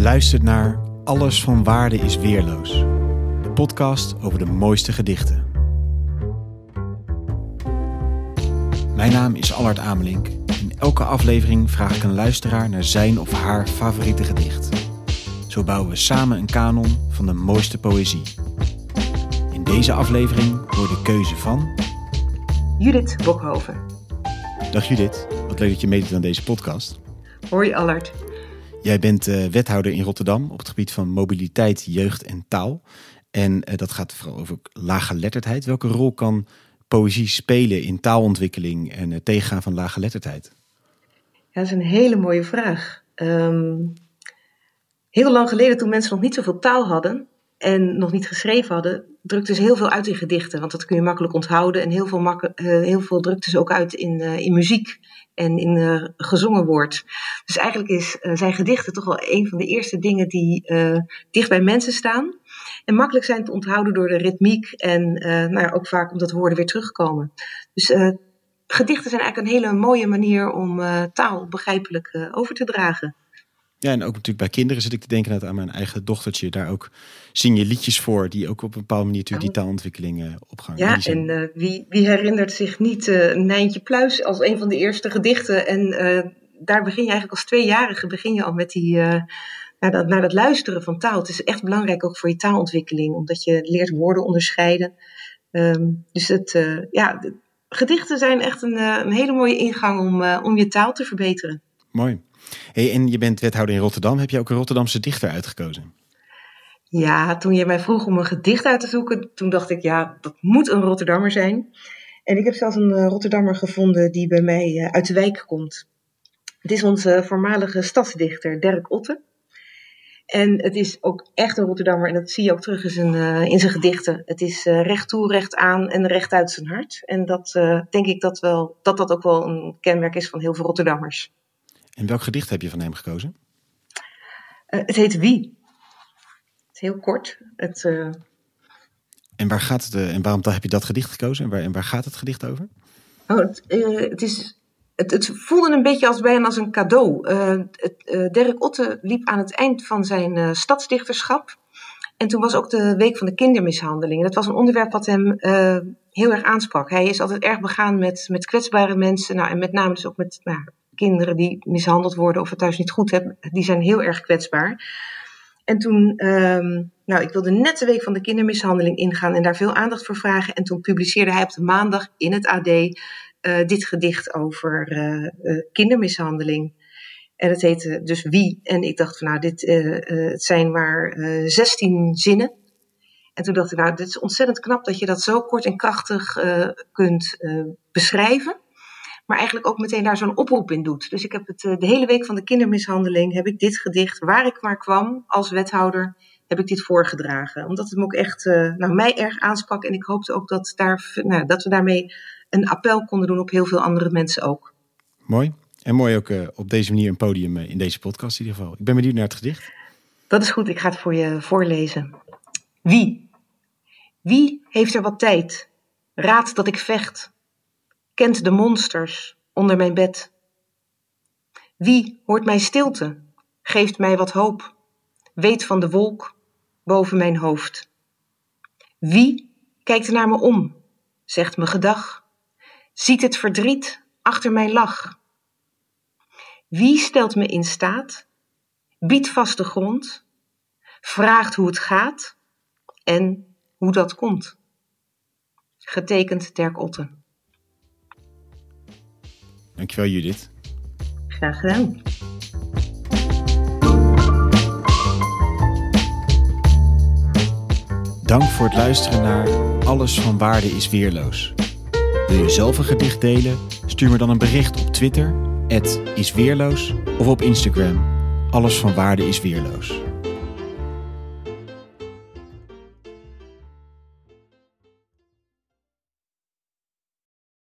luistert naar Alles van Waarde is Weerloos. De podcast over de mooiste gedichten. Mijn naam is Allard Amelink. In elke aflevering vraag ik een luisteraar naar zijn of haar favoriete gedicht. Zo bouwen we samen een kanon van de mooiste poëzie. In deze aflevering wordt de keuze van... Judith Bokhoven. Dag Judith, wat leuk dat je meedoet aan deze podcast. Hoi Allard. Jij bent uh, wethouder in Rotterdam op het gebied van mobiliteit, jeugd en taal. En uh, dat gaat vooral over laaggeletterdheid. Welke rol kan poëzie spelen in taalontwikkeling en het tegengaan van laaggeletterdheid? Ja, dat is een hele mooie vraag. Um, heel lang geleden, toen mensen nog niet zoveel taal hadden en nog niet geschreven hadden, drukten ze heel veel uit in gedichten. Want dat kun je makkelijk onthouden. En heel veel, uh, heel veel ze ook uit in, in muziek en in uh, gezongen woord. Dus eigenlijk is, zijn gedichten toch wel een van de eerste dingen die dicht bij mensen staan. En makkelijk zijn te onthouden door de ritmiek en nou ja, ook vaak omdat woorden weer terugkomen. Dus gedichten zijn eigenlijk een hele mooie manier om taal begrijpelijk over te dragen. Ja, en ook natuurlijk bij kinderen zit ik te denken aan mijn eigen dochtertje. Daar ook zing je liedjes voor die ook op een bepaalde manier natuurlijk die taalontwikkeling uh, opgaan. Ja, en uh, wie, wie herinnert zich niet uh, Nijntje Pluis als een van de eerste gedichten? En daar begin je eigenlijk als tweejarige begin je al met die, naar, dat, naar dat luisteren van taal. Het is echt belangrijk ook voor je taalontwikkeling, omdat je leert woorden onderscheiden. Um, dus het, ja, de, gedichten zijn echt een, een hele mooie ingang om, om je taal te verbeteren. Mooi. En je bent wethouder in Rotterdam. Heb je ook een Rotterdamse dichter uitgekozen? Ja, toen je mij vroeg om een gedicht uit te zoeken, toen dacht ik, ja, dat moet een Rotterdammer zijn. En ik heb zelfs een uh, Rotterdammer gevonden die bij mij uh, uit de wijk komt. Het is onze voormalige stadsdichter Dirk Otte. En het is ook echt een Rotterdammer en dat zie je ook terug in zijn, uh, in zijn gedichten. Het is recht toe, recht aan en recht uit zijn hart. En dat denk ik dat, wel, dat dat ook wel een kenmerk is van heel veel Rotterdammers. En welk gedicht heb je van hem gekozen? Uh, het heet Wie. Het is heel kort. Het, uh... En, waar gaat het, uh, en waarom heb je dat gedicht gekozen? En waar, en waar gaat het gedicht over? Oh, het, het, is, het, het, voelde een beetje als bijna als een cadeau. Dirk Otte liep aan het eind van zijn stadsdichterschap. En toen was ook de Week van de Kindermishandeling. Dat was een onderwerp wat hem heel erg aansprak. Hij is altijd erg begaan met, met kwetsbare mensen. Nou, en met name dus ook met nou, kinderen die mishandeld worden of het thuis niet goed hebben, die zijn heel erg kwetsbaar. En toen, um, nou, ik wilde net de week van de kindermishandeling ingaan en daar veel aandacht voor vragen. En toen publiceerde hij op de maandag in het AD uh, dit gedicht over uh, uh, kindermishandeling. En het heette dus Wie. En ik dacht van nou, dit het zijn maar 16 zinnen. En toen dacht ik, nou, dit is ontzettend knap dat je dat zo kort en krachtig kunt beschrijven maar eigenlijk ook meteen daar zo'n oproep in doet. Dus ik heb het de hele week van de kindermishandeling, heb ik dit gedicht, waar ik maar kwam als wethouder, heb ik dit voorgedragen. Omdat het me ook echt, uh, nou, mij erg aansprak en ik hoopte ook dat, daar, nou, dat we daarmee een appel konden doen op heel veel andere mensen ook. Mooi. En mooi ook uh, op deze manier een podium uh, in deze podcast in ieder geval. Ik ben benieuwd naar het gedicht. Dat is goed, ik ga het voor je voorlezen. Wie? Wie heeft er wat tijd? Raad dat ik vecht kent de monsters onder mijn bed. Wie hoort mijn stilte, geeft mij wat hoop, weet van de wolk boven mijn hoofd. Wie kijkt naar me om, zegt me gedag, ziet het verdriet achter mijn lach. Wie stelt me in staat, biedt vaste grond, vraagt hoe het gaat en hoe dat komt. Getekend Dirk Otten. Dankjewel Judith. Graag gedaan. Dank voor het luisteren naar Alles van Waarde is Weerloos. Wil je zelf een gedicht delen? Stuur me dan een bericht op Twitter, isweerloos, of op Instagram, Alles van Waarde is Weerloos.